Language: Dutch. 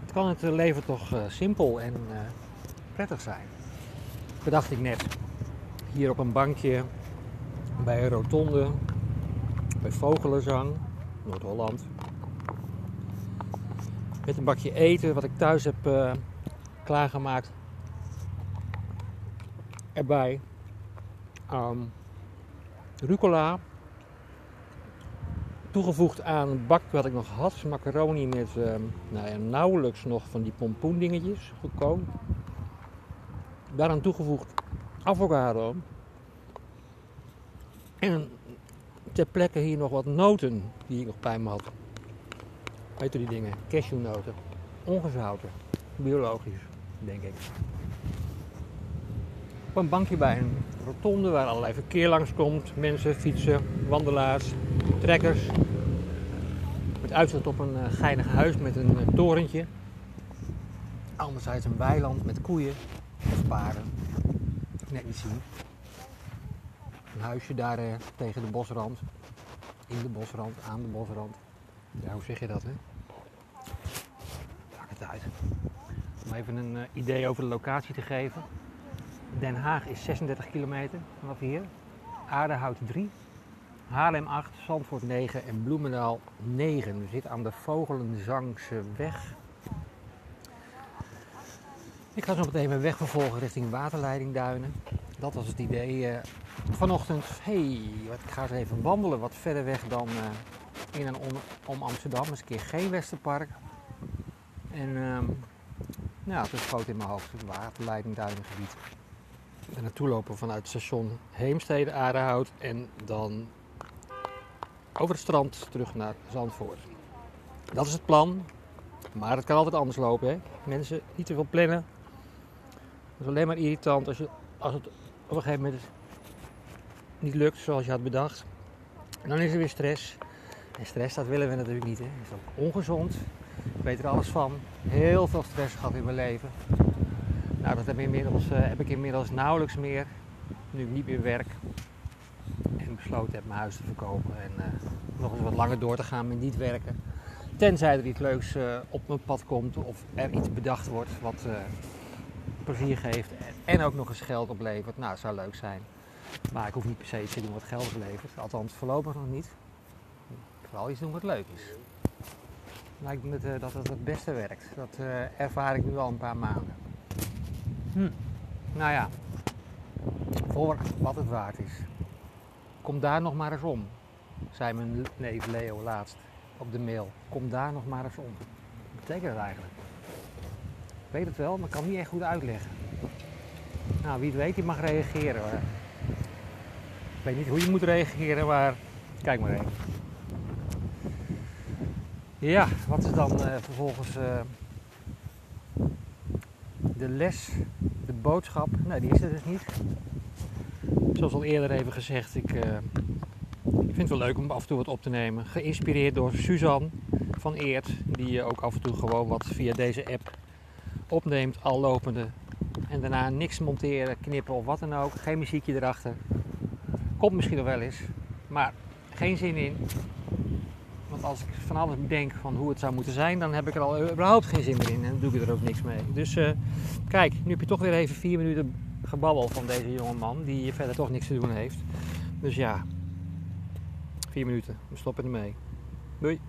Het kan het leven toch uh, simpel en uh, prettig zijn. Bedacht ik net. Hier op een bankje bij een rotonde, bij Vogelenzang, Noord-Holland. Met een bakje eten wat ik thuis heb klaargemaakt. Erbij. Um, rucola. Toegevoegd aan bak wat ik nog had. Macaroni met uh, nou ja, nauwelijks nog van die pompoendingetjes gekookt. Daaraan toegevoegd avocado. En ter plekke hier nog wat noten die ik nog bij me had. Weet u die dingen? Cashewnoten. Ongezouten. Biologisch, denk ik. Op een bankje bij een rotonde waar allerlei verkeer langskomt. Mensen, fietsen, wandelaars, trekkers. Met uitzicht op een uh, geinig huis met een uh, torentje. Anderzijds een weiland met koeien of paarden. Net niet zien. Een huisje daar uh, tegen de bosrand. In de bosrand, aan de bosrand. Ja, hoe zeg je dat, hè? Maakt het uit. Om even een idee over de locatie te geven. Den Haag is 36 kilometer vanaf hier. Aardehout 3. Haarlem 8, Zandvoort 9 en Bloemendaal 9. We zitten aan de Vogelenzangse weg. Ik ga zo meteen mijn weg vervolgen richting waterleidingduinen. Dat was het idee uh, vanochtend. hey, ik ga eens even wandelen wat verder weg dan uh, in en om, Amsterdam. Eens een keer geen Westerpark. En uh, nou, het is groot in mijn hoofd, het waterleidingduinengebied. En naartoe lopen vanuit het station Heemstede, Aardehout en dan over het strand terug naar Zandvoort. Dat is het plan, maar het kan altijd anders lopen. Hè? Mensen niet te veel plannen. Dat is alleen maar irritant als, je, als het op een gegeven moment niet lukt zoals je had bedacht. En dan is er weer stress. En stress, dat willen we natuurlijk niet. Hè? Dat is ook ongezond. Ik weet er alles van. Heel veel stress gehad in mijn leven. Nou, dat heb ik, inmiddels, uh, heb ik inmiddels nauwelijks meer. Nu ik niet meer werk. En besloten heb mijn huis te verkopen. En uh, nog eens wat langer door te gaan met niet werken. Tenzij er iets leuks uh, op mijn pad komt. Of er iets bedacht wordt wat plezier geeft. En ook nog eens geld oplevert. Nou, zou leuk zijn. Maar ik hoef niet per se iets te doen wat geld oplevert. Althans, voorlopig nog niet. Vooral iets doen wat leuk is. Lijkt me dat het het beste werkt. Dat ervaar ik nu al een paar maanden. Hm. Nou ja, voor wat het waard is. Kom daar nog maar eens om, zei mijn neef Leo laatst op de mail. Kom daar nog maar eens om. Wat betekent dat eigenlijk? Ik weet het wel, maar kan niet echt goed uitleggen. Nou, wie het weet, die mag reageren. Ik weet niet hoe je moet reageren, maar kijk maar even. Ja, wat is dan uh, vervolgens uh, de les, de boodschap? Nou, die is er dus niet. Zoals al eerder even gezegd, ik, uh, ik vind het wel leuk om af en toe wat op te nemen. Geïnspireerd door Suzanne van Eert, die ook af en toe gewoon wat via deze app opneemt, al lopende. En daarna niks monteren, knippen of wat dan ook. Geen muziekje erachter. Komt misschien nog wel eens, maar geen zin in. Want als ik van alles denk van hoe het zou moeten zijn, dan heb ik er al überhaupt geen zin meer in. En dan doe ik er ook niks mee. Dus uh, kijk, nu heb je toch weer even vier minuten gebabbel van deze jonge man, die verder toch niks te doen heeft. Dus ja, vier minuten. We stoppen ermee. Doei.